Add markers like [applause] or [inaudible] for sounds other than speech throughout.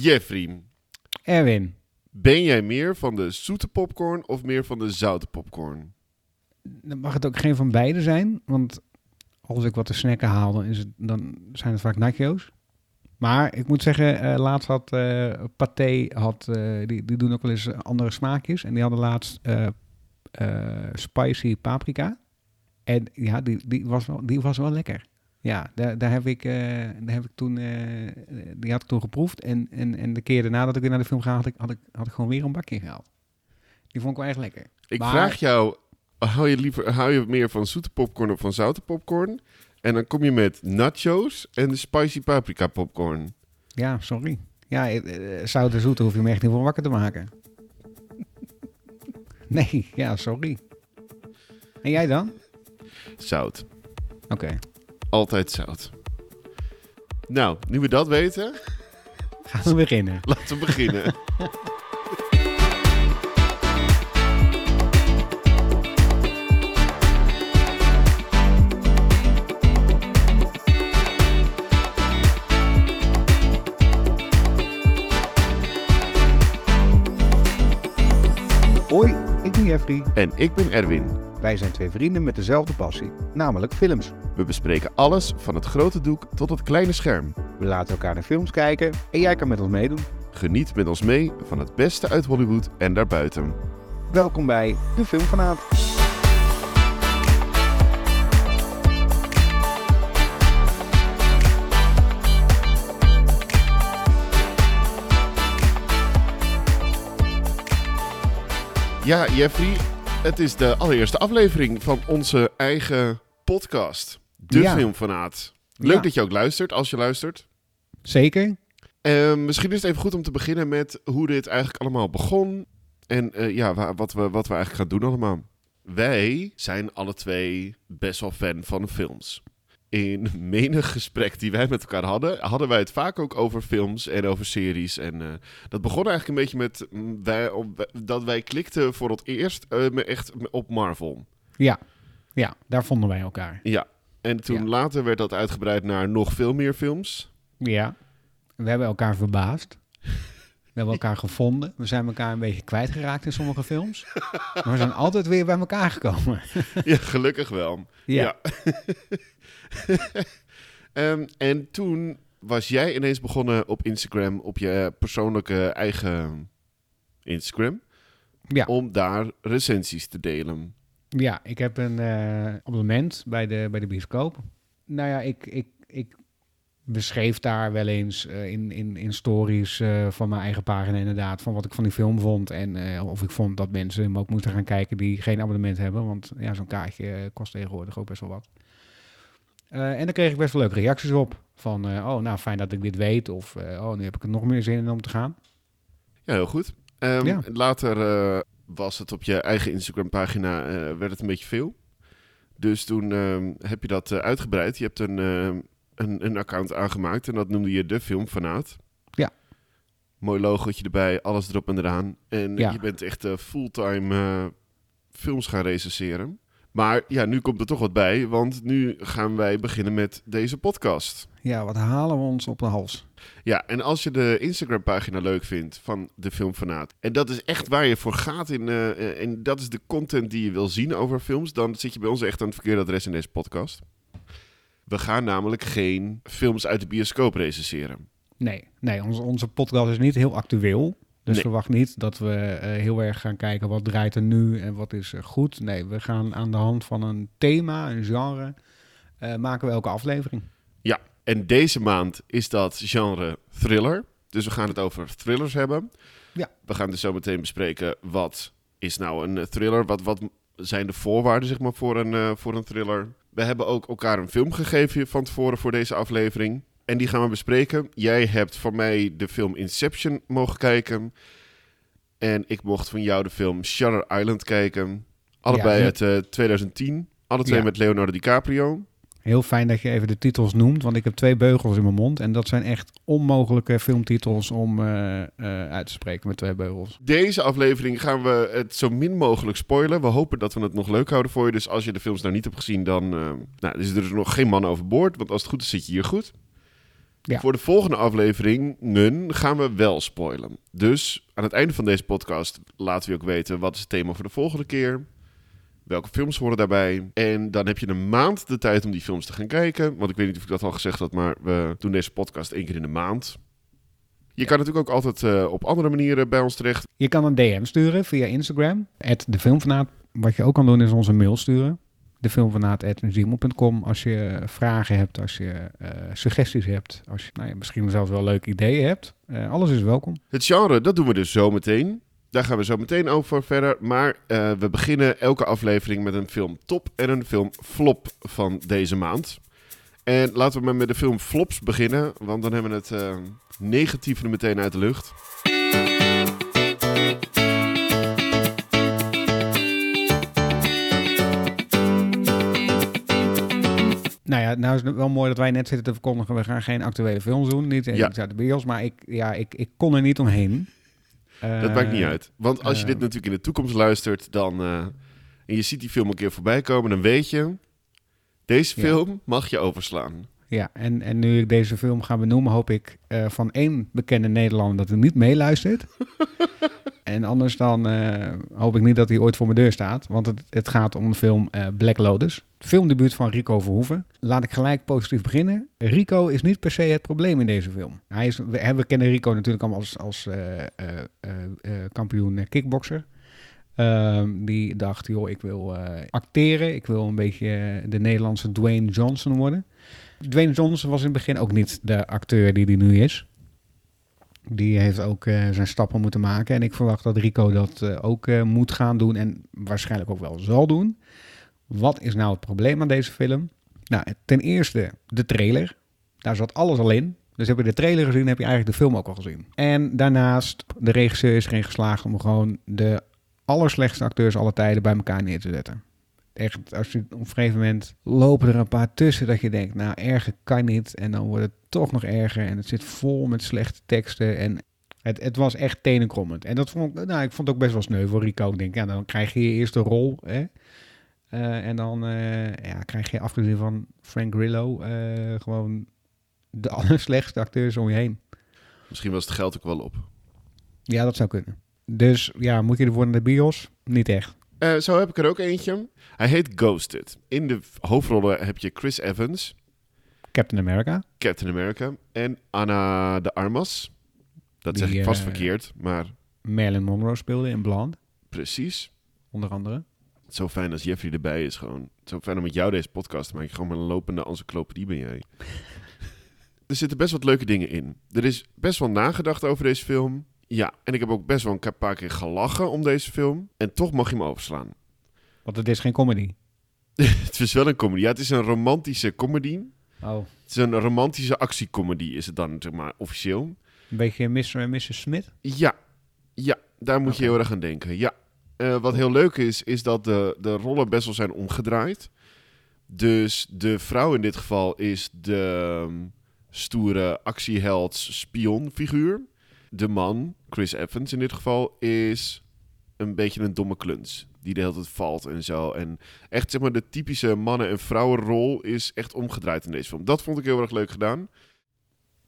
Jeffrey, Erwin, ben jij meer van de zoete popcorn of meer van de zoute popcorn? dan mag het ook geen van beide zijn. Want als ik wat te snacken haal, dan, is het, dan zijn het vaak nachos. Maar ik moet zeggen, eh, laatst had eh Pathé, had, eh, die, die doen ook wel eens andere smaakjes. En die hadden laatst spicy paprika. En ja, die, die, was wel, die was wel lekker. Ja, daar, daar, heb ik, eh, daar heb ik toen, eh, die had ik toen geproefd. En, en, en de keer daarna dat ik weer naar de film ga, had ik, had ik, had ik gewoon weer een bakje gehaald. Die vond ik wel echt lekker. Ik Maar- vraag jou, hou je, liever, hou je meer van zoete popcorn of van zoute popcorn? En dan kom je met nachos en de spicy paprika popcorn. Ja, sorry. Ja, eh, zout en zoet hoef je me echt niet voor wakker te maken. [laughs] Nee, ja, sorry. En jij dan? Zout. Oké, Altijd zout. Nou, nu we dat weten, gaan we beginnen. [laughs] laten we beginnen. [laughs] Hoi, ik ben Jeffrey. En ik ben Erwin. Wij zijn twee vrienden met dezelfde passie, namelijk films. We bespreken alles van het grote doek tot het kleine scherm. We laten elkaar naar films kijken en jij kan met ons meedoen. Geniet met ons mee van het beste uit Hollywood en daarbuiten. Welkom bij de Filmfanaat. Ja, Jeffrey, het is de allereerste aflevering van onze eigen podcast. De Ja. Filmfanaat. Leuk Ja. dat je ook luistert, als je luistert. Zeker? Eh, misschien is het even goed om te beginnen met hoe dit eigenlijk allemaal begon. En eh, ja, wa- wat we, wat we eigenlijk gaan doen allemaal. Wij zijn alle twee best wel fan van films. In menig gesprek die wij met elkaar hadden, hadden wij het vaak ook over films en over series. En eh, dat begon eigenlijk een beetje met mm, wij, op- dat wij klikten voor het eerst me echt op Marvel. Ja. Ja, daar vonden wij elkaar. Ja, en toen Ja. later werd dat uitgebreid naar nog veel meer films. Ja. We hebben elkaar verbaasd. We hebben elkaar gevonden. We zijn elkaar een beetje kwijtgeraakt in sommige films. Maar we zijn altijd weer bij elkaar gekomen. Ja, gelukkig wel. Ja. [laughs] Ehm, en toen was jij ineens begonnen op Instagram, op je persoonlijke eigen Instagram, Ja. om daar recensies te delen. Ja, ik heb een eh, abonnement bij de, bij de bioscoop. Nou ja, ik, ik, ik beschreef daar wel eens eh, in, in, in stories eh, van mijn eigen pagina inderdaad... van wat ik van die film vond. En eh, of ik vond dat mensen hem ook moeten gaan kijken die geen abonnement hebben. Want ja, zo'n kaartje eh, kost tegenwoordig ook best wel wat. Eh, en daar kreeg ik best wel leuke reacties op. Van, eh, oh, nou, fijn dat ik dit weet. Of, eh, oh, nu heb ik er nog meer zin in om te gaan. Ja, heel goed. Ehm, Ja. Later was het op je eigen Instagram-pagina, werd het een beetje veel. Dus toen ehm, heb je dat uitgebreid. Je hebt een, een, een account aangemaakt en dat noemde je De Filmfanaat. Ja. Mooi logootje erbij, alles erop en eraan. En Ja. je bent echt fulltime films gaan recenseren. Maar ja, nu komt er toch wat bij, want nu gaan wij beginnen met deze podcast. Ja, wat halen we ons op de hals? Ja, en als je de Instagram-pagina leuk vindt van de Filmfanaat... en dat is echt waar je voor gaat in, eh, en dat is de content die je wil zien over films... dan zit je bij ons echt aan het verkeerde adres in deze podcast. We gaan namelijk geen films uit de bioscoop recenseren. Nee, nee onze, onze podcast is niet heel actueel. Dus Nee. verwacht niet dat we eh, heel erg gaan kijken wat draait er nu en wat is er goed. Nee, we gaan aan de hand van een thema, een genre, eh, maken we elke aflevering. En deze maand is dat genre thriller. Dus we gaan het over thrillers hebben. Ja. We gaan dus zo meteen bespreken wat is nou een eh, thriller? Wat, wat zijn de voorwaarden zeg maar, voor, een, voor een thriller? We hebben ook elkaar een film gegeven van tevoren voor deze aflevering. En die gaan we bespreken. Jij hebt van mij de film Inception mogen kijken. En ik mocht van jou de film Shutter Island kijken. Allebei Ja. uit eh, 2010. Alle twee Ja. met Leonardo DiCaprio. Heel fijn dat je even de titels noemt, want ik heb twee beugels in mijn mond. En dat zijn echt onmogelijke filmtitels om eh, eh, uit te spreken met twee beugels. Deze aflevering gaan we het zo min mogelijk spoilen. We hopen dat we het nog leuk houden voor je. Dus als je de films nou niet hebt gezien, dan eh, nou, is er dus nog geen man overboord. Want als het goed is, zit je hier goed. Ja. Voor de volgende afleveringen gaan we wel spoilen. Dus aan het einde van deze podcast laten we ook weten wat is het thema voor de volgende keer. Welke films horen daarbij? En dan heb je een maand de tijd om die films te gaan kijken. Want ik weet niet of ik dat al gezegd had, maar we doen deze podcast één keer in de maand. Je kan natuurlijk ook altijd eh, op andere manieren bij ons terecht. Je kan een DM sturen via Instagram, @defilmfanaat. Wat je ook kan doen is onze mail sturen. Defilmfanaat.gmail.com als je vragen hebt, als je eh, suggesties hebt, als je nou ja, misschien zelfs wel leuke ideeën hebt. Eh, alles is welkom. Het genre, dat doen we dus zo meteen. Daar gaan we zo meteen over verder. Maar eh, we beginnen elke aflevering met een film top en een film flop van deze maand. En laten we maar met de film flops beginnen, want dan hebben we het negatieve meteen uit de lucht. Nou ja, nou is het wel mooi dat wij net zitten te verkondigen. We gaan geen actuele films doen, niet Ja. ja. uit de bios. Maar ik, ja, ik, ik kon er niet omheen. Dat Eh, maakt niet uit. Want als je eh, dit natuurlijk in de toekomst luistert, dan, eh, en je ziet die film een keer voorbij komen, dan weet je, deze Ja. film mag je overslaan. Ja, en, en nu ik deze film ga benoemen, hoop ik eh, van één bekende Nederlander dat hij niet meeluistert. [laughs] en anders dan eh, hoop ik niet dat hij ooit voor mijn deur staat. Want het, het gaat om de film eh, Black Lotus. Filmdebuut van Rico Verhoeven. Laat ik gelijk positief beginnen. Rico is niet per se het probleem in deze film. Hij is, we, we kennen Rico natuurlijk allemaal als, als kampioen kickbokser. Ehm, die dacht, joh, ik wil acteren. Ik wil een beetje de Nederlandse Dwayne Johnson worden. Dwayne Johnson was in het begin ook niet de acteur die hij nu is. Die heeft ook eh, zijn stappen moeten maken. En ik verwacht dat Rico dat eh, ook eh, moet gaan doen. En waarschijnlijk ook wel zal doen. Wat is nou het probleem aan deze film? Nou, ten eerste de trailer. Daar zat alles al in. Dus heb je de trailer gezien, heb je eigenlijk de film ook al gezien. En daarnaast, de regisseur is erin geslaagd om gewoon de allerslechtste acteurs aller tijden bij elkaar neer te zetten. Echt, als je op een gegeven moment lopen er een paar tussen dat je denkt, nou, erger kan niet. En dan wordt het toch nog erger. En het zit vol met slechte teksten. En het, het was echt tenenkrommend. En dat vond ik, nou, ik vond het ook best wel sneu voor Rico. Ik denk, ja, dan krijg je je eerste rol. Hè? Eh, en dan eh, ja, krijg je afgezien van Frank Grillo eh, gewoon de [laughs] allerslechtste acteurs om je heen. Misschien was het geld ook wel op. Ja, dat zou kunnen. Dus ja, moet je ervoor naar de bios? Niet echt. Eh, zo heb ik er ook eentje. Hij heet Ghosted. In de hoofdrollen heb je Chris Evans, Captain America. Captain America en Anna de Armas. Dat zeg ik vast eh, verkeerd, maar Marilyn Monroe speelde in Blonde, precies. onder andere. Zo fijn als Jeffrey erbij is gewoon. Zo fijn om met jou deze podcast te maken. Gewoon met een lopende encyclopedie ben jij. [laughs] er zitten best wat leuke dingen in. Er is best wel nagedacht over deze film. Ja, en ik heb ook best wel een paar keer gelachen om deze film. En toch mag je hem overslaan. Want het is geen comedy. [laughs] het is wel een comedy. Ja, het is een romantische comedy. Oh. Het is een romantische actiecomedy, is het dan, zeg maar, officieel. Een beetje Mr. en Mrs. Smith. Ja, ja daar moet je heel erg aan denken. Ja. Eh, wat heel leuk is, is dat de, de rollen best wel zijn omgedraaid. Dus de vrouw in dit geval is de ehm, stoere actieheld spionfiguur. De man, Chris Evans in dit geval, is een beetje een domme kluns. Die de hele tijd valt en zo. En echt, zeg maar, de typische mannen- en vrouwenrol is echt omgedraaid in deze film. Dat vond ik heel erg leuk gedaan.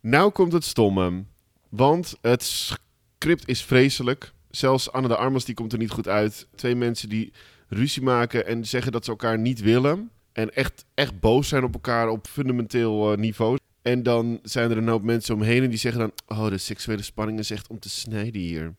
Nou komt het stomme. Want het script is vreselijk. Zelfs Anne de Armas die komt er niet goed uit. Twee mensen die ruzie maken en zeggen dat ze elkaar niet willen. En echt, echt boos zijn op elkaar op fundamenteel eh, niveau. En dan zijn er een hoop mensen omheen en die zeggen dan... Oh, de seksuele spanning is echt om te snijden hier.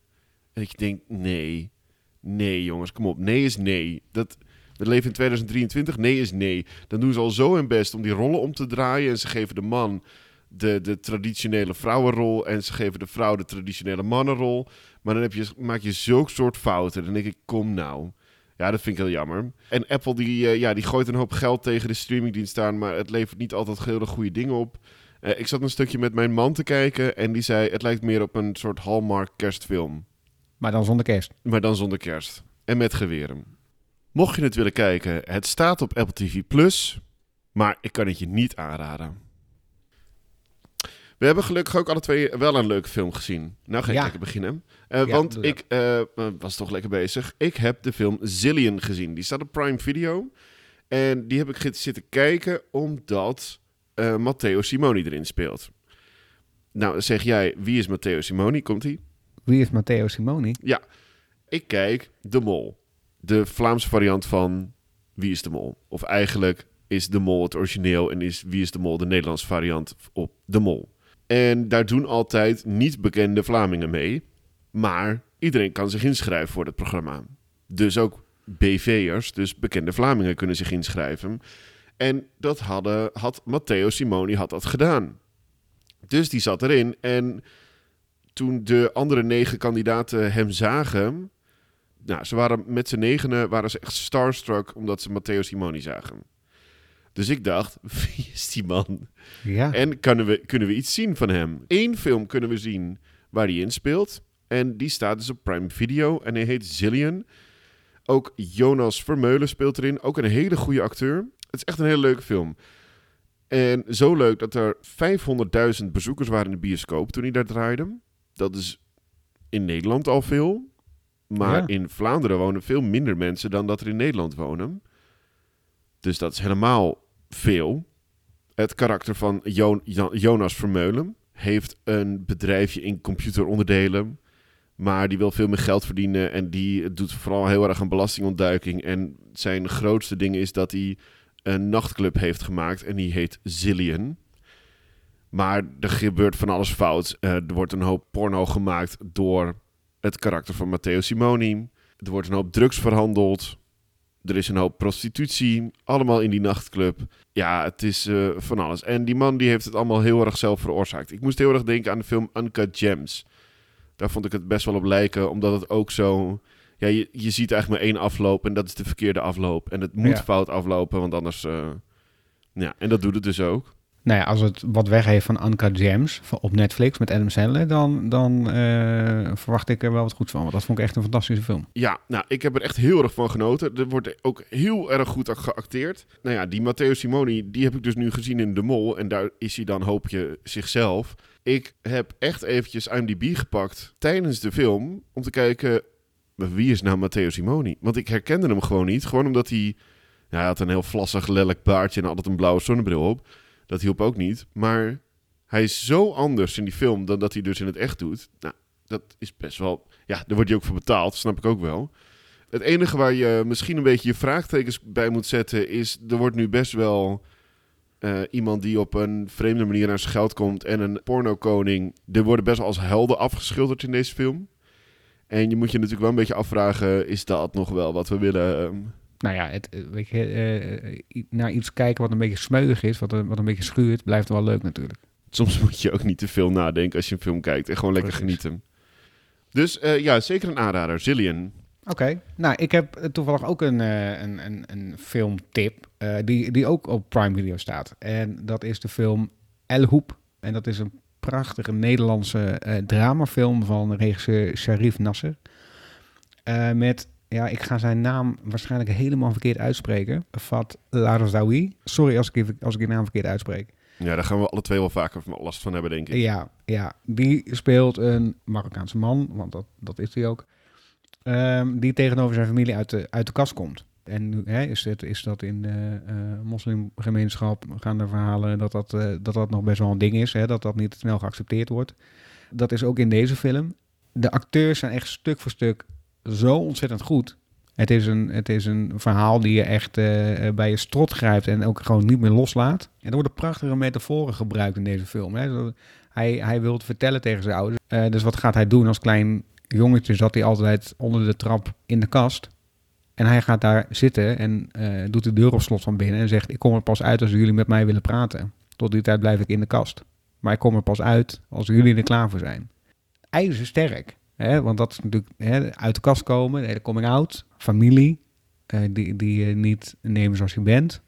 En ik denk, nee. Nee, jongens, kom op. Nee is nee. Dat, we leven in 2023. Nee is nee. Dan doen ze al zo hun best om die rollen om te draaien. En ze geven de man de, de traditionele vrouwenrol. En ze geven de vrouw de traditionele mannenrol. Maar dan heb je, maak je zulk soort fouten. Dan denk ik, kom nou. Ja, dat vind ik heel jammer. En Apple die, eh, ja, die gooit een hoop geld tegen de streamingdienst aan. Maar het levert niet altijd hele goede dingen op. Eh, ik zat een stukje met mijn man te kijken. En die zei, het lijkt meer op een soort Hallmark kerstfilm. Maar dan zonder kerst. Maar dan zonder kerst. En met geweren. Mocht je het willen kijken, het staat op Apple TV Plus. Maar ik kan het je niet aanraden. We hebben gelukkig ook alle twee wel een leuke film gezien. Nou ga ik Ja. lekker beginnen. Eh, Ja, want ik eh, eh, was toch lekker bezig. Ik heb de film Zillion gezien. Die staat op Prime Video. En die heb ik zitten kijken omdat Matteo Simoni erin speelt. Nou, zeg jij, wie is Matteo Simoni? Komt-ie? Wie is Matteo Simoni? Ik kijk De Mol. De Vlaamse variant van Wie is de Mol? Of eigenlijk is De Mol het origineel en is Wie is de Mol de Nederlandse variant op De Mol. En daar doen altijd niet bekende Vlamingen mee. Maar iedereen kan zich inschrijven voor het programma. Dus ook BV'ers, dus bekende Vlamingen, kunnen zich inschrijven. En dat hadden, had Matteo Simoni had dat gedaan. Dus die zat erin. En toen de andere negen kandidaten hem zagen... Nou, ze waren met z'n negenen waren ze echt starstruck omdat ze Matteo Simoni zagen. Dus ik dacht, [laughs] wie is die man? Ja. En kunnen we, kunnen we iets zien van hem? Eén film kunnen we zien waar hij in speelt. En die staat dus op Prime Video. En hij heet Zillion. Ook Jonas Vermeulen speelt erin. Ook een hele goede acteur. Het is echt een hele leuke film. En zo leuk dat er 500.000 bezoekers waren in de bioscoop toen hij daar draaide. Dat is in Nederland al veel. Maar Ja. in Vlaanderen wonen veel minder mensen dan dat er in Nederland wonen. Dus dat is helemaal veel. Het karakter van Jo- Jo- Jonas Vermeulen heeft een bedrijfje in computeronderdelen. Maar die wil veel meer geld verdienen. En die doet vooral heel erg aan belastingontduiking. En zijn grootste ding is dat hij een nachtclub heeft gemaakt. En die heet Zillion. Maar er gebeurt van alles fout. Eh, er wordt een hoop porno gemaakt door het karakter van Matteo Simoni. Er wordt een hoop drugs verhandeld. Er is een hoop prostitutie. Allemaal in die nachtclub. Ja, het is eh, van alles. En die man die heeft het allemaal heel erg zelf veroorzaakt. Ik moest heel erg denken aan de film Uncut Gems. Daar vond ik het best wel op lijken, omdat het ook zo... Ja, je, je ziet eigenlijk maar één afloop en dat is de verkeerde afloop. En het moet Ja. fout aflopen, want anders... eh, ja, en dat doet het dus ook. Nou ja, als het wat weg heeft van Anka van- op Netflix met Adam Sandler, dan, dan eh, verwacht ik er wel wat goeds van. Want dat vond ik echt een fantastische film. Ja, nou, ik heb er echt heel erg van genoten. Er wordt ook heel erg goed geacteerd. Nou ja, die Matteo Simoni, die heb ik dus nu gezien in De Mol. En daar is hij dan, hoop je, zichzelf. Ik heb echt eventjes IMDb gepakt tijdens de film om te kijken... wie is nou Matteo Simoni? Want ik herkende hem gewoon niet. Gewoon omdat hij... Ja, hij had een heel vlassig, lelijk baardje en altijd een blauwe zonnebril op. Dat hielp ook niet. Maar hij is zo anders in die film dan dat hij dus in het echt doet. Nou, dat is best wel... Ja, daar wordt hij ook voor betaald, snap ik ook wel. Het enige waar je misschien een beetje je vraagtekens bij moet zetten is... er wordt nu best wel eh, iemand die op een vreemde manier aan zijn geld komt... en een pornokoning. Er worden best wel als helden afgeschilderd in deze film. En je moet je natuurlijk wel een beetje afvragen... is dat nog wel wat we willen... ehm, Nou ja, het, eh, weet je, eh, naar iets kijken wat een beetje smeuig is, wat, een- wat een beetje schuurt, blijft wel leuk natuurlijk. Soms moet je ook niet te veel nadenken als je een film kijkt. En gewoon lekker Precies. genieten. Dus eh, ja, zeker een aanrader. Zillion. Oké, nou ik heb eh, toevallig ook een, eh, een, een, een filmtip eh, die, die ook op Prime Video staat. En dat is de film El Hoep. En dat is een prachtige Nederlandse eh, dramafilm van regisseur Sharif Nasser. Eh, met, ja, ik ga zijn naam waarschijnlijk helemaal verkeerd uitspreken. Fat Larzaoui. Sorry als ik, als ik die naam verkeerd uitspreek. Ja, daar gaan we alle twee wel vaker last van hebben, denk ik. Ja, ja, die speelt een Marokkaanse man, want dat, dat is hij ook. ehm, die tegenover zijn familie uit de, uit de kast komt. En nu hè, is, het, is dat in de eh, moslimgemeenschap gaan er verhalen dat dat, eh, dat dat nog best wel een ding is. Hè, dat dat niet snel geaccepteerd wordt. Dat is ook in deze film. De acteurs zijn echt stuk voor stuk zo ontzettend goed. Het is een, het is een verhaal die je echt eh, bij je strot grijpt en ook gewoon niet meer loslaat. En er worden prachtige metaforen gebruikt in deze film. Hè. Hij, hij wil het vertellen tegen zijn ouders. Eh, dus wat gaat hij doen als klein jongetje? Zat hij altijd onder de trap in de kast. En hij gaat daar zitten en eh, doet de deur op slot van binnen en zegt: Ik kom er pas uit als jullie met mij willen praten. Tot die tijd blijf ik in de kast. Maar ik kom er pas uit als jullie er klaar voor zijn. IJzersterk. Hè? Want dat is natuurlijk hè, uit de kast komen, de hele coming out, familie, eh, die, die je niet nemen zoals je bent.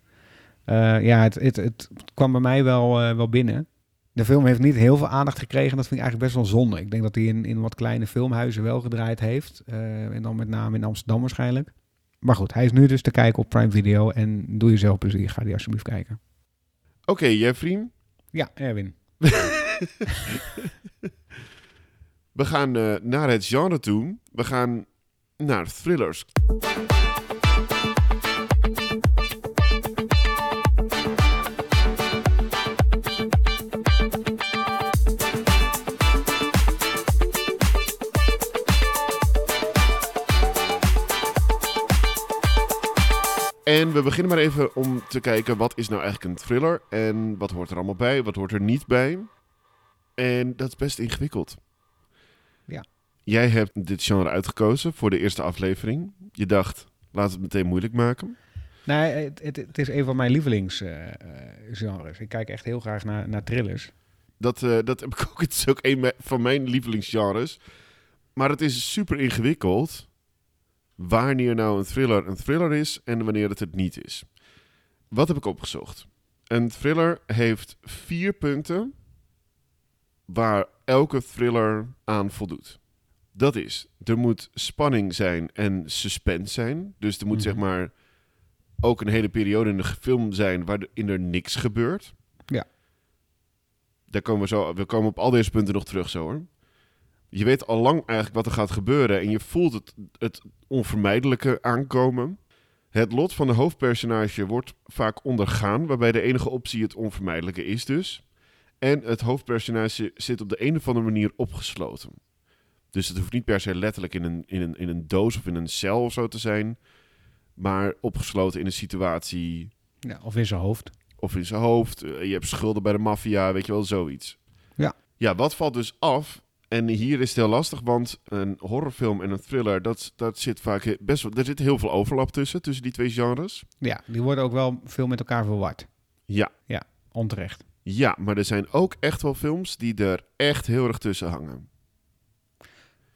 Eh, ja, het, het, het kwam bij mij wel, eh, wel binnen. De film heeft niet heel veel aandacht gekregen. Dat vind ik eigenlijk best wel zonde. Ik denk dat hij in, in wat kleine filmhuizen wel gedraaid heeft. en dan met name in Amsterdam waarschijnlijk. Maar goed, hij is nu dus te kijken op Prime Video. En doe jezelf plezier. Ga die alsjeblieft kijken. Oké, Jeffrey. Ja, Erwin. [laughs] We gaan eh, naar het genre toe. We gaan naar thrillers. En we beginnen maar even om te kijken wat is nou eigenlijk een thriller en wat hoort er allemaal bij, wat hoort er niet bij. En dat is best ingewikkeld. Ja. Jij hebt dit genre uitgekozen voor de eerste aflevering. Je dacht, laat het meteen moeilijk maken. Nee, het, het, het is een van mijn lievelingsgenres. ik kijk echt heel graag naar, naar thrillers. Dat, eh, dat heb ik [laughs] ook. Het is ook een van mijn lievelingsgenres. Maar het is super ingewikkeld wanneer nou een thriller een thriller is en wanneer het het niet is. Wat heb ik opgezocht? Een thriller heeft vier punten waar elke thriller aan voldoet. Dat is, er moet spanning zijn en suspense zijn. Dus er moet Mhm. zeg maar ook een hele periode in de film zijn waarin er niks gebeurt. Ja. Daar komen we, zo, we komen op al deze punten nog terug zo hoor. Je weet al lang eigenlijk wat er gaat gebeuren en je voelt het, het onvermijdelijke aankomen. Het lot van de hoofdpersonage wordt vaak ondergaan, waarbij de enige optie het onvermijdelijke is dus. En het hoofdpersonage zit op de een of andere manier opgesloten. Dus het hoeft niet per se letterlijk in een, in een, in een doos of in een cel of zo te zijn, maar opgesloten in een situatie Ja, of in zijn hoofd. of in zijn hoofd. eh, Je hebt schulden bij de maffia, weet je wel, zoiets. Ja. Ja, wat valt dus af? En hier is het heel lastig, want een horrorfilm en een thriller, dat, dat zit vaak best wel... Er zit heel veel overlap tussen, tussen die twee genres. Ja, die worden ook wel veel met elkaar verward. Ja, Onterecht. Ja, maar er zijn ook echt wel films die er echt heel erg tussen hangen.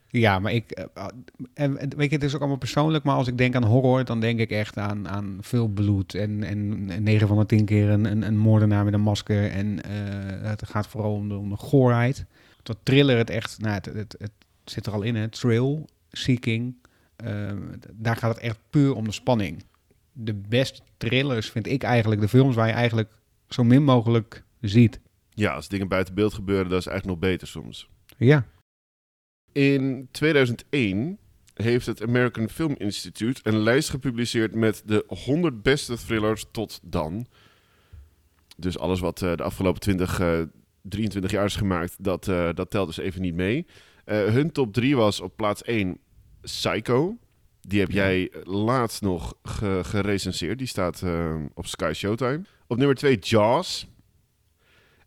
Ja, maar ik... eh, ah, en, en weet je, het is ook allemaal persoonlijk, maar als ik denk aan horror, dan denk ik echt aan, aan veel bloed. En, en 9 van de 10 keer een, een, moordenaar met een masker. En eh, het gaat vooral om de, om de goorheid. Dat thriller het echt... Nou, het, het, zit er al in, hè. Thrill, seeking. eh, daar gaat het echt puur om de spanning. De beste thrillers vind ik eigenlijk de films waar je eigenlijk zo min mogelijk ziet. Ja, als dingen buiten beeld gebeuren, dat is eigenlijk nog beter soms. Ja. In 2001 heeft het American Film Institute een lijst gepubliceerd met de 100 beste thrillers tot dan. Dus alles wat eh, de afgelopen 20, eh 23 jaar is gemaakt, dat, eh, dat telt dus even niet mee. Eh, hun top 3 was op plaats 1 Psycho. Die heb jij laatst nog ge gerecenseerd. Die staat eh, op Sky Showtime. Op nummer 2 Jaws.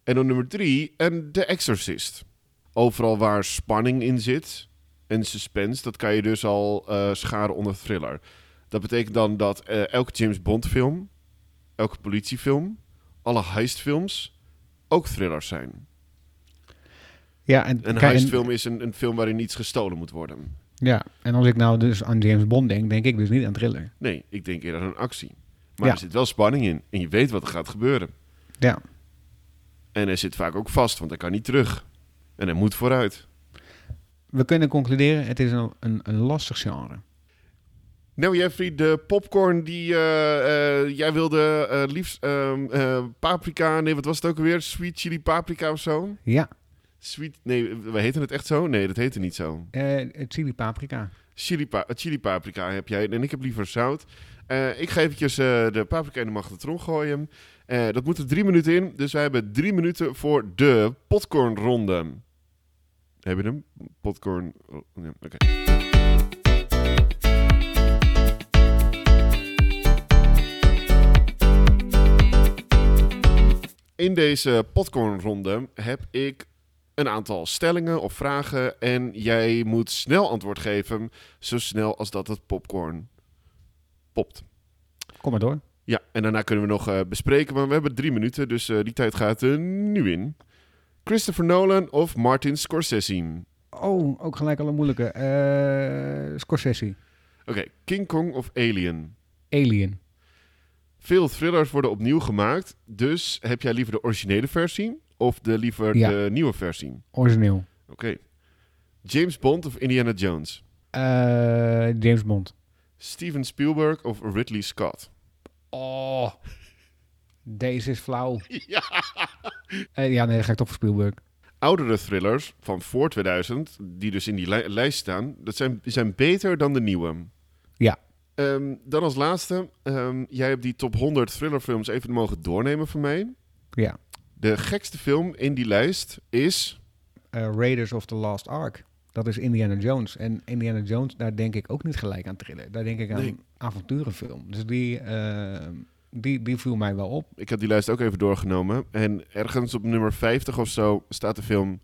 En op nummer 3 en The Exorcist. Overal waar spanning in zit en suspense, dat kan je dus al eh, scharen onder thriller. Dat betekent dan dat eh, elke James Bond film, elke politiefilm, alle heistfilms ook thrillers zijn. Ja, en, Een heistfilm is een, een film waarin iets gestolen moet worden. Ja, en als ik nou dus aan James Bond denk, denk ik dus niet aan thriller. Nee, ik denk eerder aan een actie. Maar Ja. er zit wel spanning in en je weet wat er gaat gebeuren. Ja. En hij zit vaak ook vast, want hij kan niet terug. En hij moet vooruit. We kunnen concluderen, het is een, een, een lastig genre. Nou Jeffrey, de popcorn die eh, eh, jij wilde eh, liefst ehm, eh, paprika, nee wat was het ook alweer? Sweet chili paprika of zo? Ja, Sweet, nee, we heten het echt zo? Nee, dat heette niet zo. chili paprika. Chili, pa chili paprika heb jij en ik heb liever zout. Ik ga eventjes de paprika in de magnetron gooien. Eh, dat moet er drie minuten in, dus wij hebben drie minuten voor de popcornronde. Heb je hem? Popcorn. oh, ja, Oké. In deze popcornronde heb ik een aantal stellingen of vragen en jij moet snel antwoord geven, zo snel als dat het popcorn popt. Kom maar door. Ja, en daarna kunnen we nog eh, bespreken, maar we hebben drie minuten, dus eh, die tijd gaat er nu in. Christopher Nolan of Martin Scorsese? Oh, ook gelijk al een moeilijke. Eh, Scorsese. Oké, King Kong of Alien? Alien. Veel thrillers worden opnieuw gemaakt, dus heb jij liever de originele versie of de liever Ja. de nieuwe versie? Origineel. Oké. James Bond of Indiana Jones? James Bond. Steven Spielberg of Ridley Scott? Oh. Deze is flauw. [laughs] Ja. Eh, ja, nee, dan ga ik toch voor Spielberg. Oudere thrillers van voor 2000, die dus in die li- lijst staan, dat zijn, zijn beter dan de nieuwe. Ja. Ehm, dan als laatste, ehm, jij hebt die top 100 thrillerfilms even mogen doornemen voor mij. Ja. De gekste film in die lijst is... Eh, Raiders of the Lost Ark. Dat is Indiana Jones. En Indiana Jones, daar denk ik ook niet gelijk aan thriller. Daar denk ik aan Nee. een avonturenfilm. Dus die, eh, die, die viel mij wel op. Ik heb die lijst ook even doorgenomen. En ergens op nummer 50 of zo staat de film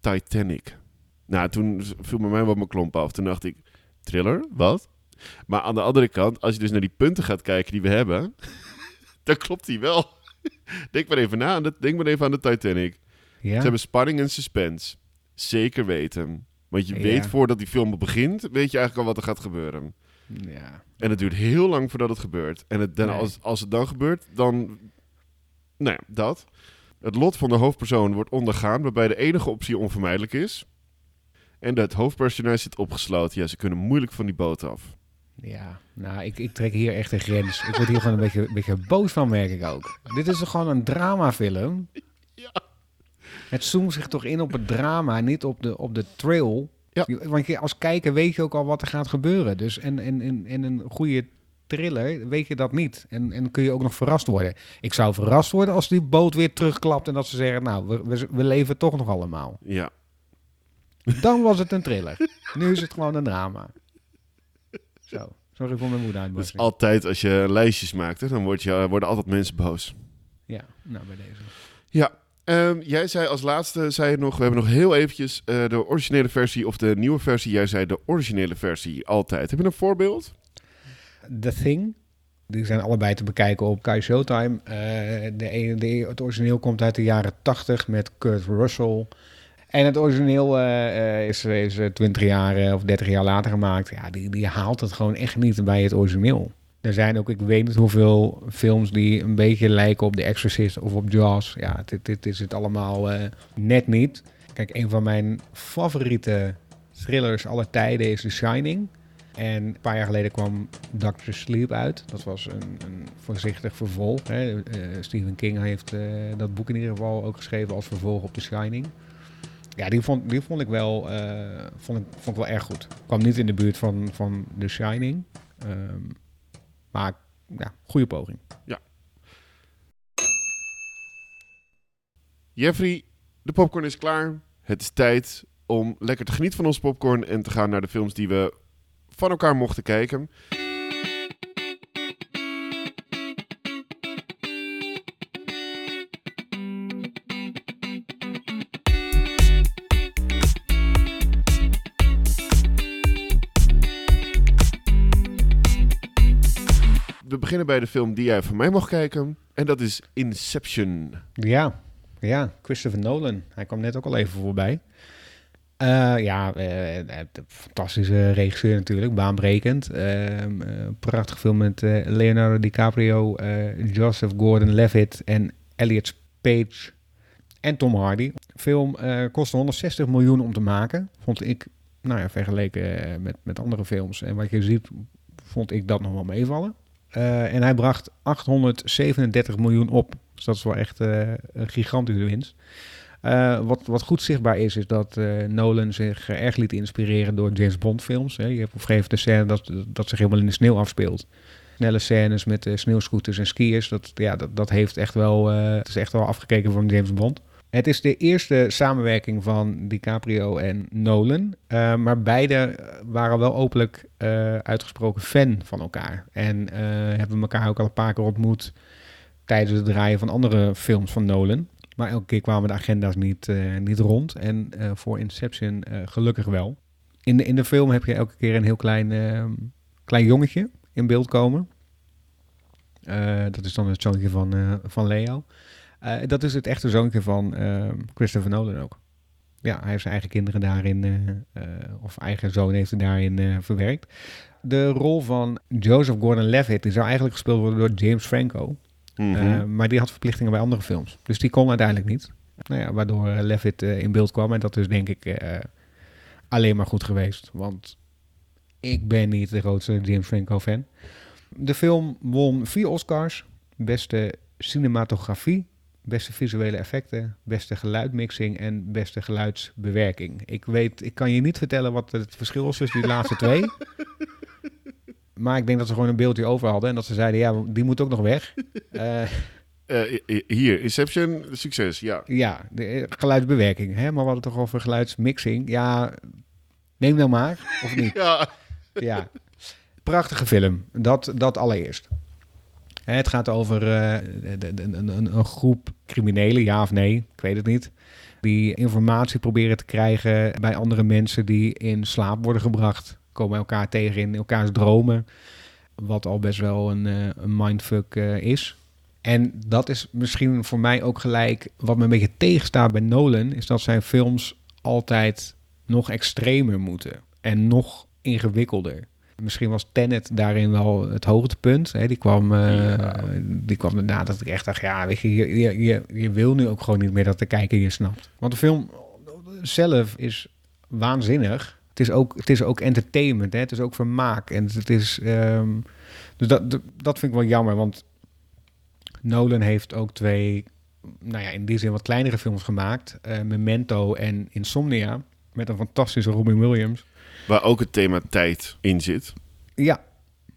Titanic. Nou, toen viel bij mij wel mijn klomp af. Toen dacht ik, thriller? Wat? Maar aan de andere kant, als je dus naar die punten gaat kijken die we hebben, [laughs] dan klopt die wel. [laughs] denk maar even na, denk maar even aan de Titanic. Ja, Ze hebben spanning en suspense. Zeker weten. Want je Ja. weet voordat die film begint, weet je eigenlijk al wat er gaat gebeuren. ja. En het duurt heel lang voordat het gebeurt. En het, dan, Nee. als, als het dan gebeurt, dan... Nou ja, dat. Het lot van de hoofdpersoon wordt ondergaan, waarbij de enige optie onvermijdelijk is. En het hoofdpersonage zit opgesloten. Ja, ze kunnen moeilijk van die boot af. Ja, nou, ik, ik trek hier echt een grens. Ik word hier gewoon een beetje, een beetje boos van, merk ik ook. Dit is gewoon een dramafilm? [laughs] Ja. Het zoomt zich toch in op het drama, niet op de, op de trail. Ja. Want als kijker weet je ook al wat er gaat gebeuren. Dus en, en, en, en een goede thriller weet je dat niet. En, en kun je ook nog verrast worden. Ik zou verrast worden als die boot weer terugklapt en dat ze zeggen, nou, we, we, we leven toch nog allemaal. Ja. Dan was het een thriller. Nu is het gewoon een drama. Zo, sorry voor mijn is moederuitbarsting. altijd als je lijstjes maakt, hè, dan word je, worden altijd mensen boos. Ja, nou bij deze. Ja. Ehm, jij zei als laatste, zei nog, we hebben nog heel eventjes eh, de originele versie of de nieuwe versie. Jij zei de originele versie, altijd. Heb je een voorbeeld? The Thing. Die zijn allebei te bekijken op Kai Showtime. Eh, de, ene- de, het origineel komt uit de jaren 80 met Kurt Russell. En het origineel eh, is, is eh, 20 jaar of 30 jaar later gemaakt. Ja, die, die haalt het gewoon echt niet bij het origineel. Er zijn ook, ik weet niet hoeveel films die een beetje lijken op The Exorcist of op Jaws. Ja, dit, dit is het allemaal eh, net niet. Kijk, een van mijn favoriete thrillers aller tijden is The Shining. En een paar jaar geleden kwam Doctor Sleep uit. Dat was een, een voorzichtig vervolg. Hè. Eh, Stephen King heeft eh, dat boek in ieder geval ook geschreven als vervolg op The Shining. Ja, die vond, die vond ik wel, eh, vond ik, vond ik wel erg goed. Kwam niet in de buurt van, van The Shining. Ehm, maar ja, goede poging. Jeffrey, de popcorn is klaar. Het is tijd om lekker te genieten van ons popcorn en te gaan naar de films die we van elkaar mochten kijken. Beginnen bij de film die jij van mij mag kijken. En dat is Inception. Ja, ja, Christopher Nolan. Hij kwam net ook al even voorbij. Eh, ja, eh, eh, fantastische regisseur natuurlijk, baanbrekend. Ehm, eh, prachtig film met Leonardo DiCaprio, Joseph Gordon-Levitt en Elliot Page en Tom Hardy. Film eh kostte 160 miljoen om te maken. Vond ik, nou ja, vergeleken met, met andere films en wat je ziet, vond ik dat nog wel meevallen. Eh, en hij bracht 837 miljoen op. Dus dat is wel echt eh, een gigantische winst. Eh, wat, wat goed zichtbaar is, is dat Nolan zich erg liet inspireren door James Bond films. Hè. Je hebt op een gegeven moment de scène dat, dat zich helemaal in de sneeuw afspeelt. Snelle scènes met sneeuwscooters en skiers. Dat, ja, dat, dat heeft echt wel, het is echt wel afgekeken van James Bond. Het is de eerste samenwerking van DiCaprio en Nolan. eh, maar beide waren wel openlijk eh, uitgesproken fan van elkaar. En eh, hebben elkaar ook al een paar keer ontmoet tijdens het draaien van andere films van Nolan. Maar elke keer kwamen de agenda's niet, niet rond. En voor Inception gelukkig wel. In de, in de film heb je elke keer een heel klein, klein jongetje in beeld komen. Dat is dan het zoontje van, van Leo. Eh, dat is het echte zoontje van eh, Christopher Nolan ook. Ja, hij heeft zijn eigen kinderen daarin, eh, eh, of eigen zoon heeft hij daarin verwerkt. De rol van Joseph Gordon-Levitt die zou eigenlijk gespeeld worden door James Franco. Mhm. Maar die had verplichtingen bij andere films. Dus die kon uiteindelijk niet. Nou ja, waardoor Levitt in beeld kwam. En dat is denk ik alleen maar goed geweest. Want ik ben niet de grootste James Franco fan. De film won vier Oscars. Beste cinematografie, beste visuele effecten, beste geluidmixing en beste geluidsbewerking. Ik weet, ik kan je niet vertellen wat het verschil is tussen die [laughs] laatste twee. Maar ik denk dat ze gewoon een beeldje over hadden en dat ze zeiden, ja, die moet ook nog weg. [laughs] Eh, Eh, hier, Inception, succes, ja. ja, de eh, geluidsbewerking. Hè? Maar we hadden het toch over geluidsmixing. Ja, Neem nou maar, of niet? [laughs] Ja. ja. Prachtige film. Dat, dat allereerst. Het gaat over eh, een, groep criminelen, ja of nee, ik weet het niet. Die informatie proberen te krijgen bij andere mensen die in slaap worden gebracht. Komen elkaar tegen in elkaars dromen. Wat al best wel een, eh, mindfuck eh, is. En dat is misschien voor mij ook gelijk wat me een beetje tegenstaat bij Nolan. Is dat zijn films altijd nog extremer moeten. En nog ingewikkelder. Misschien was Tenet daarin wel het hoogtepunt. Hè? Die kwam, eh Ja. die kwam daarna dat ik echt dacht... ja, weet je, je, je, je, wil nu ook gewoon niet meer dat de kijker je snapt. Want de film zelf is waanzinnig. Het is ook, het is ook entertainment, hè? het is ook vermaak. En het is... ehm, dus dat, dat- dat vind ik wel jammer, want Nolan heeft ook twee... nou ja, in die zin wat kleinere films gemaakt. eh, Memento en Insomnia. Met een fantastische Robin Williams. Waar ook het thema tijd in zit. Ja,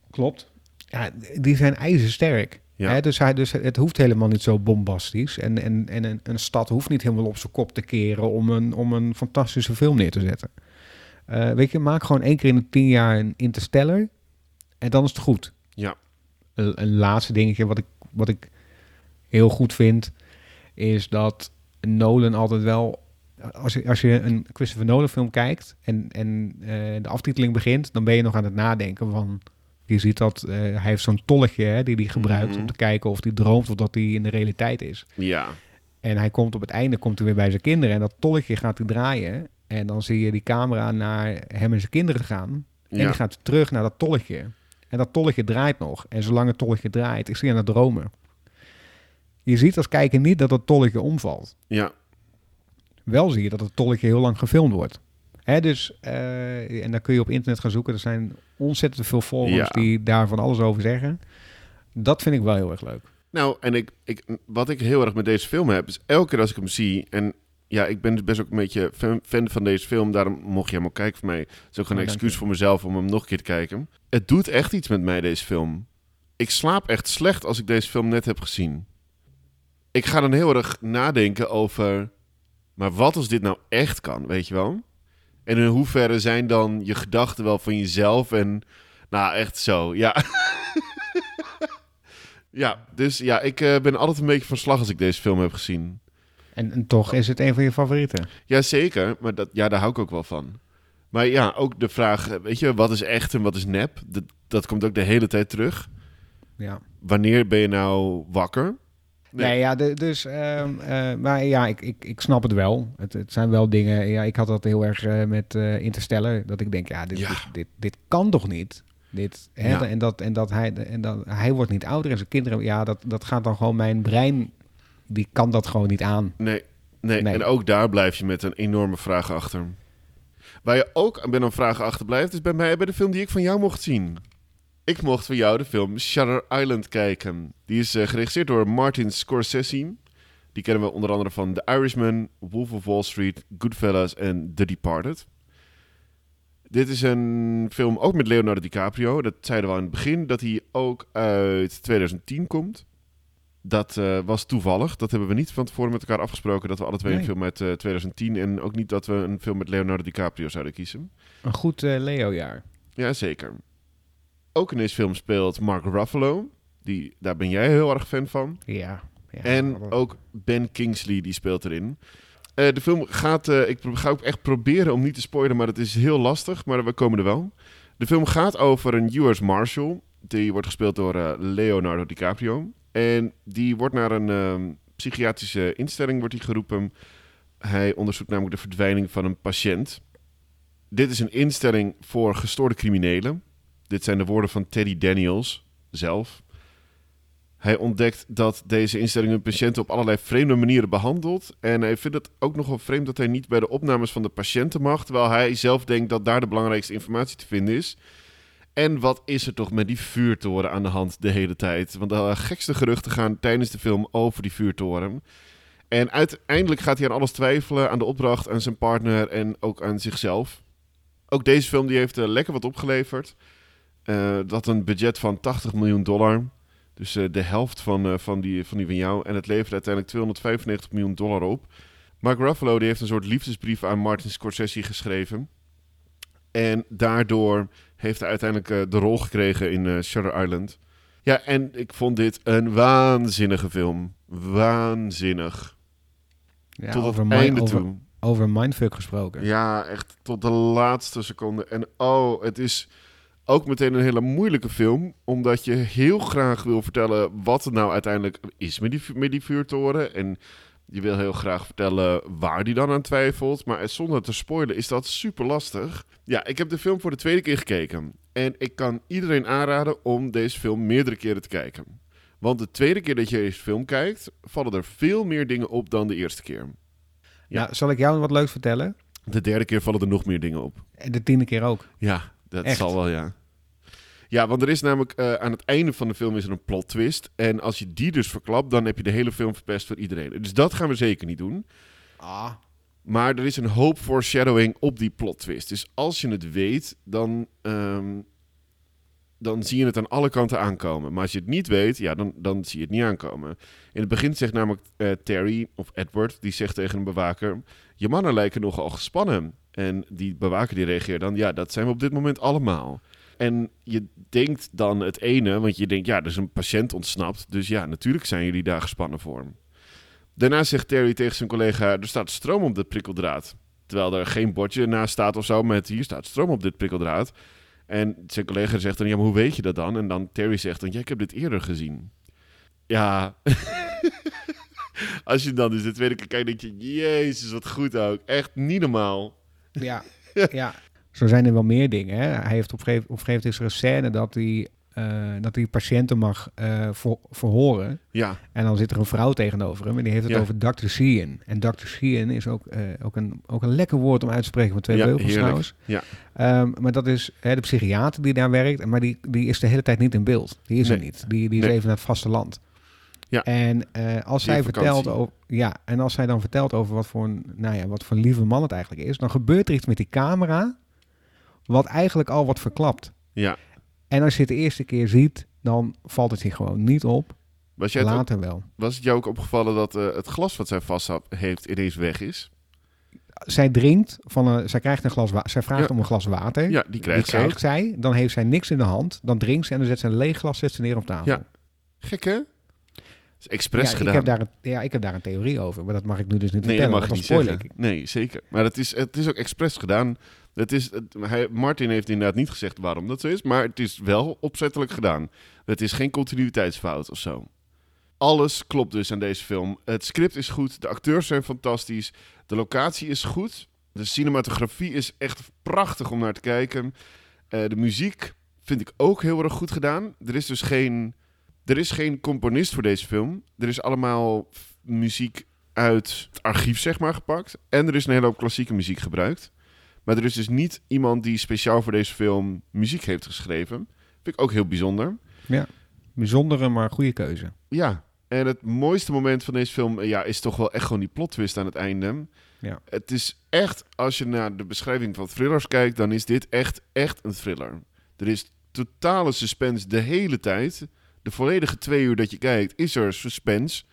klopt. Ja, die zijn ijzersterk. Ja. Hè, dus, hij, dus het hoeft helemaal niet zo bombastisch. En, en, en een, een stad hoeft niet helemaal op zijn kop te keren om een, om een fantastische film neer te zetten. Eh, weet je, maak gewoon één keer in de tien jaar een Interstellar. En dan is het goed. Ja. Een, een laatste dingetje wat ik, wat ik heel goed vind, is dat Nolan altijd wel. Als je, als je een Christopher Nolan film kijkt en, en eh, de aftiteling begint, dan ben je nog aan het nadenken van. Je ziet dat eh, hij heeft zo'n tolletje hè, die hij gebruikt Mhm. om te kijken of hij droomt of dat hij in de realiteit is. Ja. En hij komt op het einde komt hij weer bij zijn kinderen en dat tolletje gaat hij draaien. En dan zie je die camera naar hem en zijn kinderen gaan. En Ja. die gaat terug naar dat tolletje. En dat tolletje draait nog. En zolang het tolletje draait, is hij aan het dromen. Je ziet als kijker niet dat dat tolletje omvalt. Ja. Wel zie je dat het tolletje heel lang gefilmd wordt. Hè, dus, eh, en dan kun je op internet gaan zoeken. Er zijn ontzettend veel Ja. die daar van alles over zeggen. Dat vind ik wel heel erg leuk. Nou, en ik, ik, wat ik heel erg met deze film heb, is elke keer als ik hem zie... En ja, ik ben dus best ook een beetje fan, fan van deze film. Daarom mocht je hem ook kijken voor mij. Het is ook geen Oh, excuus voor mezelf om hem nog een keer te kijken. Het doet echt iets met mij, deze film. Ik slaap echt slecht als ik deze film net heb gezien. Ik ga dan heel erg nadenken over... Maar wat als dit nou echt kan, weet je wel? En in hoeverre zijn dan je gedachten wel van jezelf en... Nou, echt zo, ja. [laughs] ja, dus ja, ik eh, ben altijd een beetje van slag als ik deze film heb gezien. En, en toch is het een van je favorieten. Jazeker, maar dat, ja, daar hou ik ook wel van. Maar ja, ook de vraag, eh, weet je, wat is echt en wat is nep? Dat, dat komt ook de hele tijd terug. Ja. Wanneer ben je nou wakker? Nee, ja, de- dus, ehm, eh, maar ja, ik, ik, ik snap het wel. Het, het zijn wel dingen, ja, ik had dat heel erg eh, met eh Interstellar, dat ik denk, ja, dit, Ja. Dit, dit, dit kan toch niet? Dit, hè, Ja. en, dat, en, dat hij, en dat hij wordt niet ouder en zijn kinderen, ja, dat, dat gaat dan gewoon mijn brein, die kan dat gewoon niet aan. Nee, nee, Nee. En ook daar blijf je met een enorme vraag achter. Waar je ook met een vraag achter blijft, is bij mij bij de film die ik van jou mocht zien. Ik mocht van jou de film Shutter Island kijken. Die is eh, geregisseerd door Martin Scorsese. Die kennen we onder andere van The Irishman, Wolf of Wall Street, Goodfellas en The Departed. Dit is een film ook met Leonardo DiCaprio. Dat zeiden we al in het begin, dat hij ook uit 2010 komt. Dat eh, was toevallig. Dat hebben we niet van tevoren met elkaar afgesproken. Dat we alle twee een film uit eh, 2010 en ook niet dat we een film met Leonardo DiCaprio zouden kiezen. Een goed eh, Leo-jaar. Ja, zeker. Ook in deze film speelt Mark Ruffalo. Die, daar ben jij heel erg fan van. Ja. ja en ook Ben Kingsley, die speelt erin. Eh, de film gaat... eh, ik ga ook echt proberen om niet te spoilen, maar het is heel lastig. Maar we komen er wel. De film gaat over een US Marshal. Die wordt gespeeld door eh, Leonardo DiCaprio. En die wordt naar een ehm, psychiatrische instelling wordt hij geroepen. Hij onderzoekt namelijk de verdwijning van een patiënt. Dit is een instelling voor gestoorde criminelen. Dit zijn de woorden van Teddy Daniels zelf. Hij ontdekt dat deze instelling hun patiënten op allerlei vreemde manieren behandelt. En hij vindt het ook nogal vreemd dat hij niet bij de opnames van de patiënten mag. Terwijl hij zelf denkt dat daar de belangrijkste informatie te vinden is. En wat is er toch met die vuurtoren aan de hand de hele tijd? Want de gekste geruchten gaan tijdens de film over die vuurtoren. En uiteindelijk gaat hij aan alles twijfelen. Aan de opdracht, aan zijn partner en ook aan zichzelf. Ook deze film die heeft eh, lekker wat opgeleverd. Eh, dat een budget van 80 miljoen dollar. Dus eh, de helft van, eh, van, die, van die van jou. En het levert uiteindelijk 295 miljoen dollar op. Mark Ruffalo die heeft een soort liefdesbrief aan Martin Scorsese geschreven. En daardoor heeft hij uiteindelijk de rol gekregen in Shutter Island. Ja, en ik vond dit een waanzinnige film. Waanzinnig. Ja, tot over, het einde over, toe. over mindfuck gesproken. Ja, echt tot de laatste seconde. En oh, het is ook meteen een hele moeilijke film. Omdat je heel graag wil vertellen wat het nou uiteindelijk is met die, met die vuurtoren. En je wil heel graag vertellen waar die dan aan twijfelt. Maar zonder te spoilen is dat super lastig. Ja, ik heb de film voor de tweede keer gekeken. En ik kan iedereen aanraden om deze film meerdere keren te kijken. Want de tweede keer dat je deze film kijkt, vallen er veel meer dingen op dan de eerste keer. Ja, zal ik jou wat leuks vertellen? De derde keer vallen er nog meer dingen op. En de tiende keer ook. Ja, dat Echt? zal wel, ja. Ja, want er is namelijk eh, aan het einde van de film is er een plot twist. En als je die dus verklapt, dan heb je de hele film verpest voor iedereen. Dus dat gaan we zeker niet doen. Ah. Maar er is een hoop foreshadowing op die plot twist. Dus als je het weet, dan, ehm, dan zie je het aan alle kanten aankomen. Maar als je het niet weet, ja, dan, dan zie je het niet aankomen. In het begin zegt namelijk eh, Terry, of Edward, die zegt tegen een bewaker... Je mannen lijken nogal gespannen. En die bewaker die reageert dan... Ja, dat zijn we op dit moment allemaal. En je denkt dan het ene, want je denkt... Ja, er is een patiënt ontsnapt. Dus ja, natuurlijk zijn jullie daar gespannen voor. Daarna zegt Terry tegen zijn collega: Er staat stroom op dit prikkeldraad. Terwijl er geen bordje naast staat of zo met hier staat stroom op dit prikkeldraad. En zijn collega zegt dan: Ja, maar hoe weet je dat dan? En dan Terry zegt dan: Ja, ik heb dit eerder gezien. Ja. [laughs] Als je dan dus de tweede keer kijkt, denk je: Jezus, wat goed ook. Echt niet normaal. Ja. [laughs] ja. Zo zijn er wel meer dingen. Hè. Hij heeft op een gegeven moment is er een scène dat hij, eh, dat hij patiënten mag ver- verhoren. Ja, En dan zit er een vrouw tegenover hem en die heeft het Ja. over Dr. Sheehan. En Dr. Sheehan is ook, eh, ook, een, ook een lekker woord om uit te spreken van twee Ja, beugels trouwens. Ja. Ehm, maar dat is hè, de psychiater die daar werkt, maar die, die is de hele tijd niet in beeld. Die is er niet. Die, die is Nee. even naar het vasteland. Ja. En als Die zij vertelt over, ja, en als zij dan vertelt over wat voor een, nou ja, wat voor een lieve man het eigenlijk is, dan gebeurt er iets met die camera, wat eigenlijk al wordt verklapt. ja. En als je het de eerste keer ziet, dan valt het je gewoon niet op. Was, jij ook- Later wel. was het jou ook opgevallen dat eh, het glas wat zij vast heeft ineens weg is? zij drinkt van een, zij krijgt een glas. Zij vraagt Ja. om een glas water. Ja, die krijgt ook. krijgt zij. Dan heeft zij niks in de hand. Dan drinkt ze en dan zet ze een leeg glas zet ze neer op tafel. Ja, Gek hè? Is expres Ja, ik gedaan. heb daar een, ja, ik heb daar een theorie over. Maar dat mag ik nu dus niet Nee, vertellen. mag je want niet zeggen. ik. Nee, zeker. Maar het is, het is ook expres gedaan. Het is, het- hij, Martin heeft inderdaad niet gezegd waarom dat zo is, maar het is wel opzettelijk gedaan. Het is geen continuïteitsfout of zo. Alles klopt dus aan deze film. Het script is goed, de acteurs zijn fantastisch, de locatie is goed, de cinematografie is echt prachtig om naar te kijken. Eh, de muziek vind ik ook heel erg goed gedaan. Er is dus geen, er is geen componist voor deze film. Er is allemaal muziek uit het archief, zeg maar, gepakt. En er is een hele hoop klassieke muziek gebruikt. Maar er is dus niet iemand die speciaal voor deze film muziek heeft geschreven. Vind ik ook heel bijzonder. Bijzondere, maar goede keuze. Ja, en het mooiste moment van deze film ja, is toch wel echt gewoon die plot twist aan het einde. Ja. Het is echt, als je naar de beschrijving van thrillers kijkt, dan is dit echt, echt een thriller. Er is totale suspense de hele tijd. De volledige twee uur dat je kijkt, is er suspense.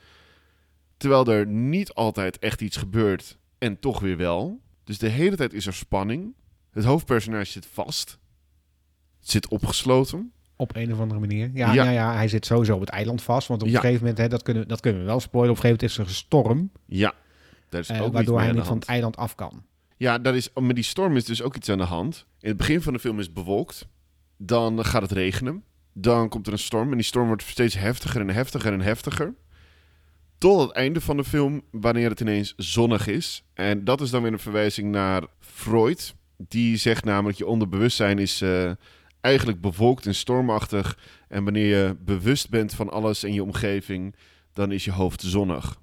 Terwijl er niet altijd echt iets gebeurt en toch weer wel. Dus de hele tijd is er spanning. Het hoofdpersonage zit vast. Het zit opgesloten. Op een of andere manier. Ja, Ja. ja. ja, hij zit sowieso op het eiland vast. Want op Ja. een gegeven moment, hè, dat, kunnen, dat kunnen we wel spoilen. Op een gegeven moment is er een storm. Ja, daar is eh, ook waardoor hij niet van het eiland af kan. Ja, dat is, met die storm is dus ook iets aan de hand. In het begin van de film is het bewolkt. Dan gaat het regenen. Dan komt er een storm. En die storm wordt steeds heftiger en heftiger en heftiger. Tot het einde van de film, wanneer het ineens zonnig is. En dat is dan weer een verwijzing naar Freud. Die zegt namelijk, je onderbewustzijn is eh, eigenlijk bewolkt en stormachtig. En wanneer je bewust bent van alles in je omgeving, dan is je hoofd zonnig.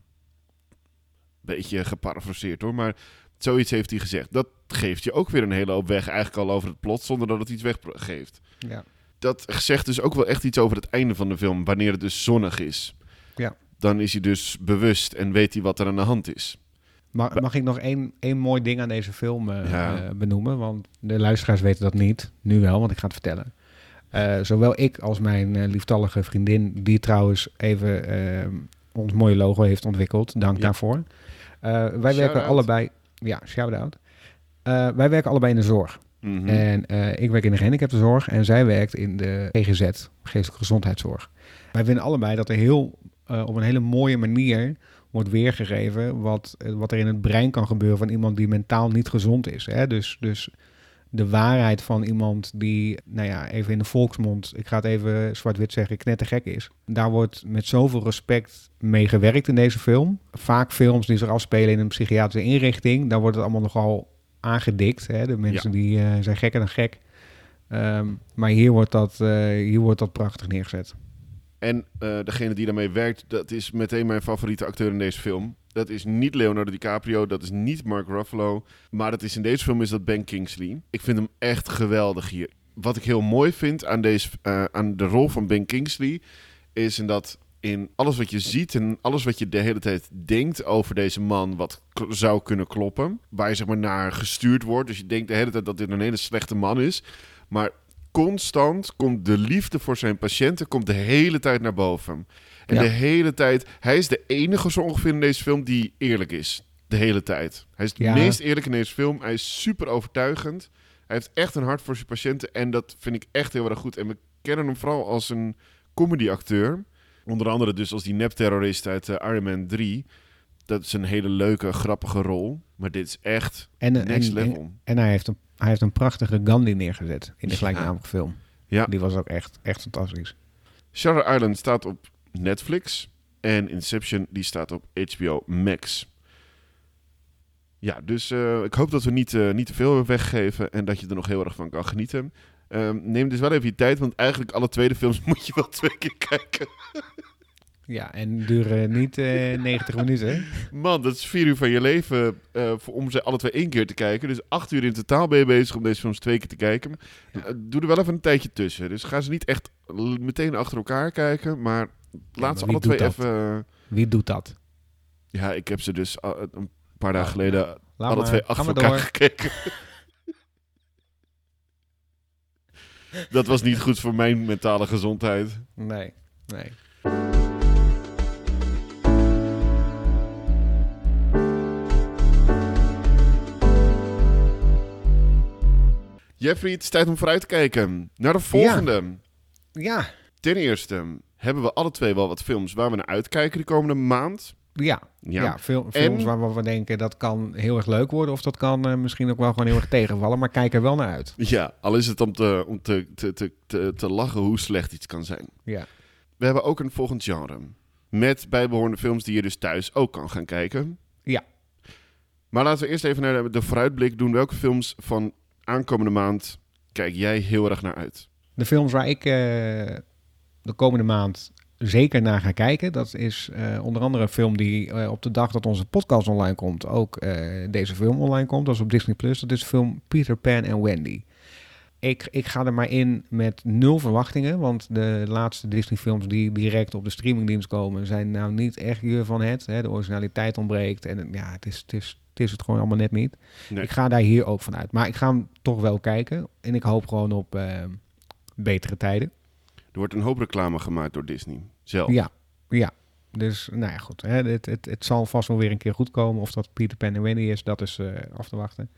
Beetje geparafraseerd hoor, maar Zoiets heeft hij gezegd. Dat geeft je ook weer een hele hoop weg, eigenlijk al over het plot, zonder dat het iets weggeeft. Ja. Dat zegt dus ook wel echt iets over het einde van de film, wanneer het dus zonnig is. Ja. Dan is hij dus bewust en weet hij wat er aan de hand is. Mag, mag ik nog één, één mooi ding aan deze film eh, Ja. eh, benoemen? Want de luisteraars weten dat niet. Nu wel, want ik ga het vertellen. Eh, zowel ik als mijn lieftallige vriendin, die trouwens even ons mooie logo heeft ontwikkeld. Dank Ja. daarvoor. Wij werken allebei... Ja, shout-out. Eh, wij werken allebei in de zorg. Mhm. En eh, ik werk in de gehandicaptenzorg en zij werkt in de GGZ, geestelijke gezondheidszorg. Wij vinden allebei dat er heel, eh, op een hele mooie manier wordt weergegeven wat, eh, wat er in het brein kan gebeuren van iemand die mentaal niet gezond is. Hè? Dus, dus de waarheid van iemand die, nou ja, even in de volksmond, ik ga het even zwart-wit zeggen, knettergek is. Daar wordt met zoveel respect mee gewerkt in deze film. Vaak films die zich afspelen in een psychiatrische inrichting, daar wordt het allemaal nogal aangedikt. Hè? De mensen die eh, zijn gekker dan gek. Ehm, maar hier wordt, dat, eh, hier wordt dat prachtig neergezet. En eh, degene die daarmee werkt, dat is meteen mijn favoriete acteur in deze film. Dat is niet Leonardo DiCaprio, dat is niet Mark Ruffalo. Maar dat is in deze film is dat Ben Kingsley. Ik vind hem echt geweldig hier. Wat ik heel mooi vind aan, deze, aan de rol van Ben Kingsley... is in dat in alles wat je ziet en alles wat je de hele tijd denkt over deze man... wat zou kunnen kloppen, waar je zeg maar naar gestuurd wordt. Dus je denkt de hele tijd dat dit een hele slechte man is. Maar constant komt de liefde voor zijn patiënten komt de hele tijd naar boven. En Ja. de hele tijd, hij is de enige zo ongeveer in deze film die eerlijk is. De hele tijd. Hij is het Ja. meest eerlijk in deze film. Hij is super overtuigend. Hij heeft echt een hart voor zijn patiënten. En dat vind ik echt heel erg goed. En we kennen hem vooral als een comedyacteur. Onder andere dus als die nepterrorist uit eh, Iron Man 3. Dat is een hele leuke, grappige rol. Maar dit is echt En, next en, level. en, en hij, heeft een, hij heeft een prachtige Gandhi neergezet in de Ja. gelijknamige film. Ja. Die was ook echt, echt fantastisch. Shutter Island staat op Netflix. En Inception die staat op HBO Max. Ja, dus eh, ik hoop dat we niet, eh, niet te veel weggeven. En dat je er nog heel erg van kan genieten. Ehm, neem dus wel even je tijd. Want eigenlijk alle tweede films [laughs] moet je wel twee keer kijken. Ja, en duren niet eh [laughs] 90 minuten. Man, dat is vier uur van je leven eh, voor, om ze alle twee één keer te kijken. Dus acht uur in totaal ben je bezig om deze films twee keer te kijken. Ja. Eh, doe er wel even een tijdje tussen. Dus ga ze niet echt meteen achter elkaar kijken. Maar laat ze alle twee dat? even... Wie doet dat? Ja, ik heb ze dus uh, een paar dagen geleden alle twee achter elkaar gekeken. [laughs] Dat was niet goed voor mijn mentale gezondheid. Nee, nee. Jeffrey, het is tijd om vooruit te kijken. Naar de volgende. Ja, Ten eerste hebben we alle twee wel wat films waar we naar uitkijken de komende maand. Ja, Ja, ja. fil- films En- waarvan we denken dat kan heel erg leuk worden. Of dat kan eh, misschien ook wel gewoon heel erg tegenvallen. Maar kijk er wel naar uit. ja al is het om, te, om te, te, te, te, te lachen hoe slecht iets kan zijn. Ja. We hebben ook een volgend genre. Met bijbehorende films die je dus thuis ook kan gaan kijken. Ja. Maar laten we eerst even naar de, de vooruitblik doen. Welke films van aankomende maand kijk jij heel erg naar uit? De films waar ik eh, de komende maand zeker naar ga kijken, dat is eh, onder andere een film die eh, op de dag dat onze podcast online komt, ook eh, deze film online komt. Dat is op Disney Plus. Dat is de film Peter Pan en Wendy. Ik, ik ga er maar in met nul verwachtingen, want de laatste Disney-films die direct op de streamingdienst komen, zijn nou niet echt je van het. Hè? De originaliteit ontbreekt en ja, het is, het, is, het is het gewoon allemaal net niet. Nee. Ik ga daar hier ook van uit. Maar ik ga hem toch wel kijken en ik hoop gewoon op betere tijden. Er wordt een hoop reclame gemaakt door Disney zelf. Ja, ja. Dus, nou ja, goed. Hè, het, het, het zal vast wel weer een keer goed komen. Of dat Peter Pan en Wendy is, dat is eh, af te wachten.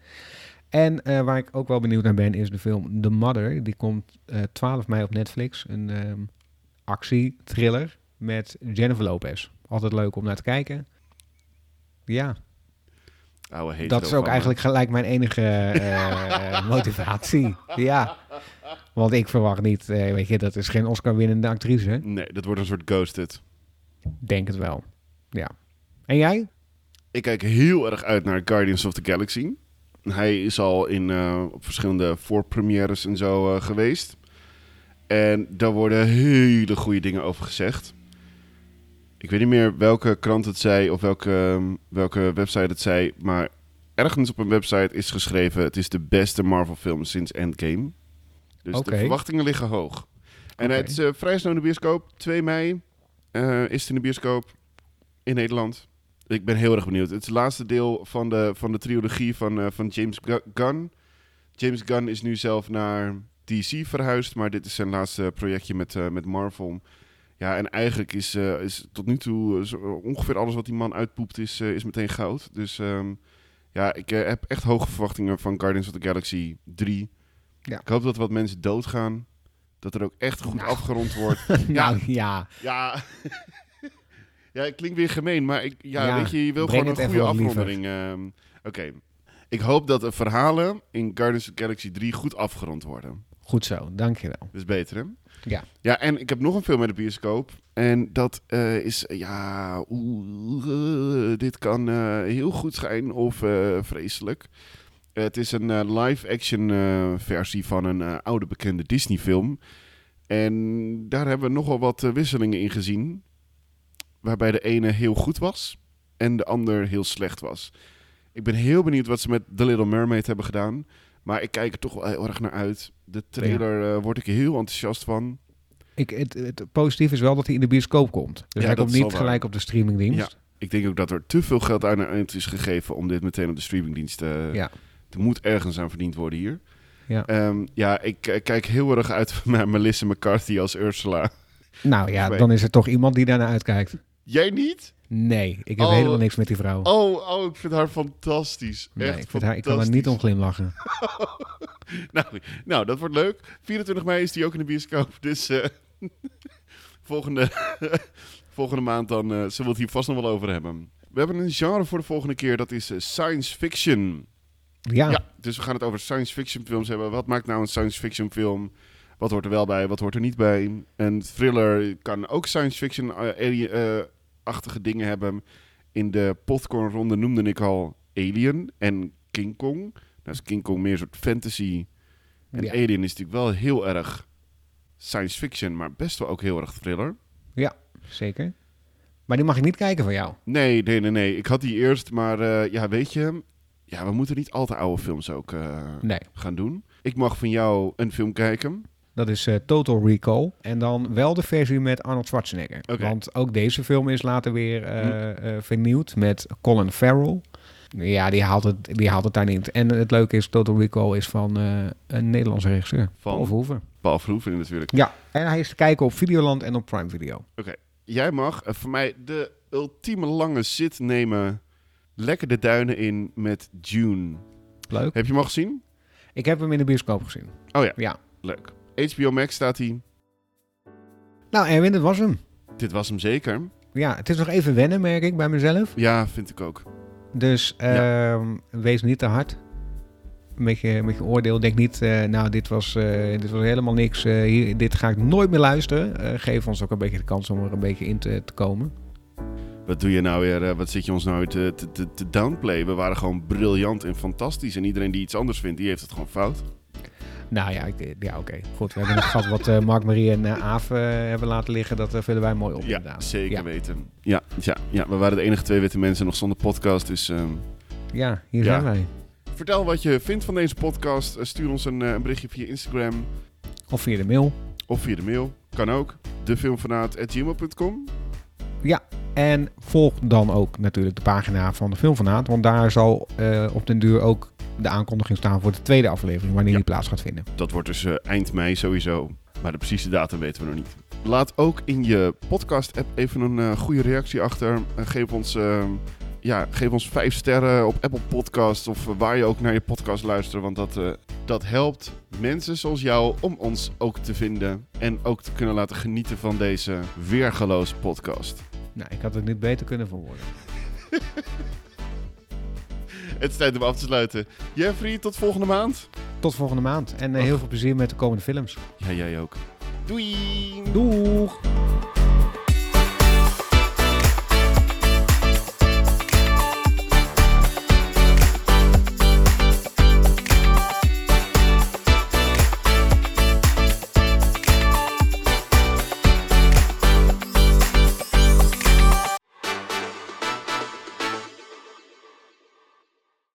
En eh, waar ik ook wel benieuwd naar ben, is de film The Mother. Die komt eh 12 mei op Netflix. Een ehm actie-thriller met Jennifer Lopez. Altijd leuk om naar te kijken. Ja, Oude dat is ook eigenlijk gelijk mijn enige eh, [laughs] motivatie. Ja, want ik verwacht niet, eh, weet je, dat is geen Oscar-winnende actrice. Nee, dat wordt een soort ghosted. Denk het wel. Ja. En jij? Ik kijk heel erg uit naar Guardians of the Galaxy. Hij is al in, eh, op verschillende voorpremières en zo eh, geweest. En daar worden hele goede dingen over gezegd. Ik weet niet meer welke krant het zei of welke, welke website het zei. Maar ergens op een website is geschreven... het is de beste Marvel film sinds Endgame. Dus de verwachtingen liggen hoog. En het is eh, vrij snel in de bioscoop. 2 mei eh, is het in de bioscoop in Nederland. Ik ben heel erg benieuwd. Het is het laatste deel van de, van de trilogie van, eh, van James Gu- Gunn. James Gunn is nu zelf naar DC verhuisd, maar dit is zijn laatste projectje met, met Marvel. Ja, en eigenlijk is, is tot nu toe ongeveer alles wat die man uitpoept is, is meteen goud. Dus ehm, Ja, ik heb echt hoge verwachtingen van Guardians of the Galaxy 3. Ja. Ik hoop dat wat mensen doodgaan. Dat er ook echt goed Nou. afgerond wordt. [laughs] Nou ja, Ja. [laughs] ja, het klinkt weer gemeen, maar ik, ja, Ja, weet je, je wil gewoon een goede afronding. ehm. Oké. Ik hoop dat de verhalen in Guardians of the Galaxy 3 goed afgerond worden. goed zo, dankjewel. Dat is beter, hè? Ja. Ja, en ik heb nog een film met de bioscoop. En dat eh, is, eh, ja, oeh, eh, dit kan heel goed zijn of vreselijk. Het is een eh, live-action eh, versie van een eh, oude bekende Disney-film. En daar hebben we nogal wat wisselingen in gezien. Waarbij de ene heel goed was en de ander heel slecht was. Ik ben heel benieuwd wat ze met The Little Mermaid hebben gedaan. Maar ik kijk er toch wel heel erg naar uit. De trailer word ik heel enthousiast van. Ik, het, het positief is wel dat hij in de bioscoop komt. Dus Ja, hij komt niet waar. gelijk op de streamingdienst. Ja. Ik denk ook dat er te veel geld aan uit is gegeven om dit meteen op de streamingdienst te... Ja. Er moet ergens aan verdiend worden hier. Ja. Ehm, ja, ik eh, kijk heel erg uit [laughs] naar Melissa McCarthy als Ursula. Nou ja, dan is er toch iemand die daarnaar uitkijkt. Jij niet? Nee, ik heb Oh. helemaal niks met die vrouw. Oh, oh ik vind haar fantastisch. nee, Echt ik, vind haar, ik kan er niet om glimlachen. [laughs] nou, nou, dat wordt leuk. 24 mei is die ook in de bioscoop. Dus eh, [laughs] volgende, volgende maand dan eh, zullen we het hier vast nog wel over hebben. We hebben een genre voor de volgende keer. Dat is science fiction. Ja, Ja, dus we gaan het over science fiction films hebben. Wat maakt nou een science fiction film? Wat hoort er wel bij, wat hoort er niet bij? Een thriller kan ook science fiction eh, eh, dingen hebben. In de popcornronde noemde ik al Alien en King Kong. Nou is King Kong meer een soort fantasy. En Ja. Alien is natuurlijk wel heel erg science fiction, maar best wel ook heel erg thriller. zeker. Maar die mag ik niet kijken van jou. Nee, nee, nee, nee. Ik had die eerst, maar eh, ja, weet je... Ja, we moeten niet al te oude films ook eh, Nee, gaan doen. Ik mag van jou een film kijken. dat is eh, Total Recall. En dan wel de versie met Arnold Schwarzenegger. Oké. Want ook deze film is later weer eh, eh, vernieuwd met Colin Farrell. Ja, die haalt, het, die haalt het daar niet. En het leuke is, Total Recall is van een Nederlandse regisseur. Van? Paul Verhoeven. Paul Verhoeven natuurlijk. Ja, en hij is te kijken op Videoland en op Prime Video. Jij mag voor mij de ultieme lange zit nemen. Lekker de duinen in met June. Leuk. Heb je hem al gezien? Ik heb hem in de bioscoop gezien. Oh ja. Ja. Leuk. HBO Max staat hij. Nou, Erwin, dat was hem. Dit was hem zeker. Ja, het is nog even wennen, merk ik, bij mezelf. Ja, vind ik ook. Dus ehm, wees niet te hard met je, met je oordeel. Denk niet, eh, nou, dit was, eh, dit was helemaal niks. eh, hier, dit ga ik nooit meer luisteren. Geef ons ook een beetje de kans om er een beetje in te, te komen. Wat doe je nou weer? eh, wat zit je ons nou weer te, te, te, downplayen? We waren gewoon briljant en fantastisch. En iedereen die iets anders vindt, die heeft het gewoon fout. Nou ja, ik- ja oké. Goed, we hebben het gehad wat eh, Mark, Marie en uh, Aaf eh, hebben laten liggen. Dat eh, vinden wij mooi op, Ja, inderdaad. zeker Ja. weten. Ja, ja, ja, we waren de enige twee witte mensen nog zonder podcast. Dus ehm, Ja, hier Ja. zijn wij. vertel wat je vindt van deze podcast. Eh, stuur ons een, eh, een berichtje via Instagram Of via de mail. of via de mail. Kan ook. Defilmfanaat.gmail.com En volg dan ook natuurlijk de pagina van de Filmfanaat. Want daar zal eh, op den duur ook de aankondiging staan voor de tweede aflevering. Wanneer Ja. die plaats gaat vinden. Dat wordt dus eh, eind mei sowieso. Maar de precieze datum weten we nog niet. Laat ook in je podcast-app even een eh, goede reactie achter. En geef ons, ja, geef ons vijf sterren op Apple Podcasts of waar je ook naar je podcast luistert. Want dat, dat helpt mensen zoals jou om ons ook te vinden. En ook te kunnen laten genieten van deze weergeloos podcast. Nou, ik had het niet beter kunnen verwoorden. [laughs] Het is tijd om af te sluiten. Jeffrey, tot volgende maand. Tot volgende maand. En eh, heel veel plezier met de komende films. Ja, jij ook. Doei! Doeg!